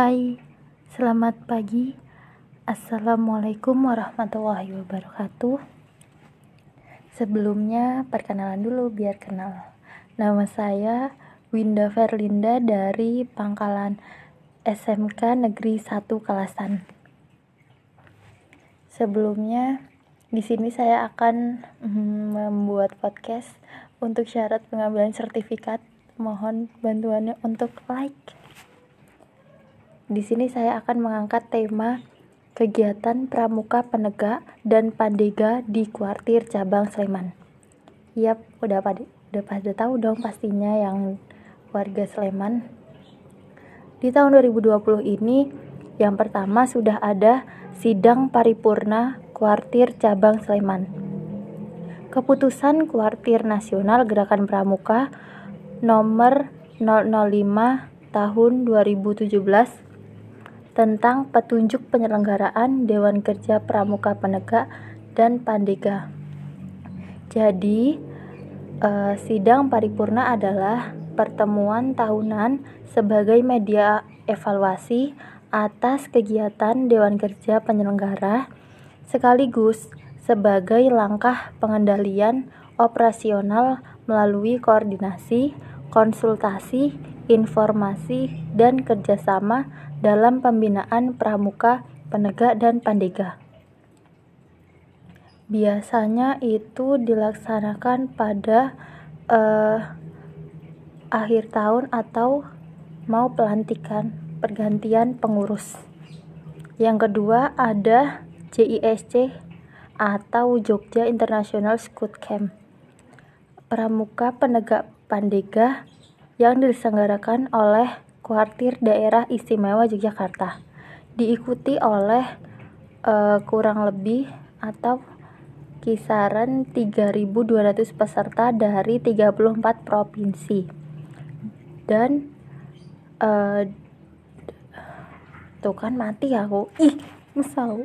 Hai, selamat pagi. Assalamualaikum warahmatullahi wabarakatuh. Sebelumnya, perkenalan dulu biar kenal. Nama saya Winda Verlinda dari Pangkalan SMK Negeri 1 Kalasan. Sebelumnya, di sini saya akan mm, membuat podcast untuk syarat pengambilan sertifikat. Mohon bantuannya untuk like. Di sini saya akan mengangkat tema kegiatan pramuka penegak dan pandega di kuartir cabang Sleman. Yap, udah pada udah pada tahu dong pastinya yang warga Sleman. Di tahun 2020 ini yang pertama sudah ada sidang paripurna kuartir cabang Sleman. Keputusan Kuartir Nasional Gerakan Pramuka nomor 005 tahun 2017 tentang petunjuk penyelenggaraan Dewan Kerja Pramuka Penegak dan Pandega. Jadi, eh, sidang paripurna adalah pertemuan tahunan sebagai media evaluasi atas kegiatan Dewan Kerja Penyelenggara sekaligus sebagai langkah pengendalian operasional melalui koordinasi, konsultasi, informasi, dan kerjasama dalam pembinaan pramuka, penegak, dan pandega. Biasanya itu dilaksanakan pada uh, akhir tahun atau mau pelantikan pergantian pengurus. Yang kedua ada JISC atau Jogja International Scout Camp. Pramuka Penegak Pandega yang diselenggarakan oleh Kuartir Daerah Istimewa Yogyakarta. Diikuti oleh uh, kurang lebih atau kisaran 3.200 peserta dari 34 provinsi. Dan uh, tuh kan mati aku. Ih, musau.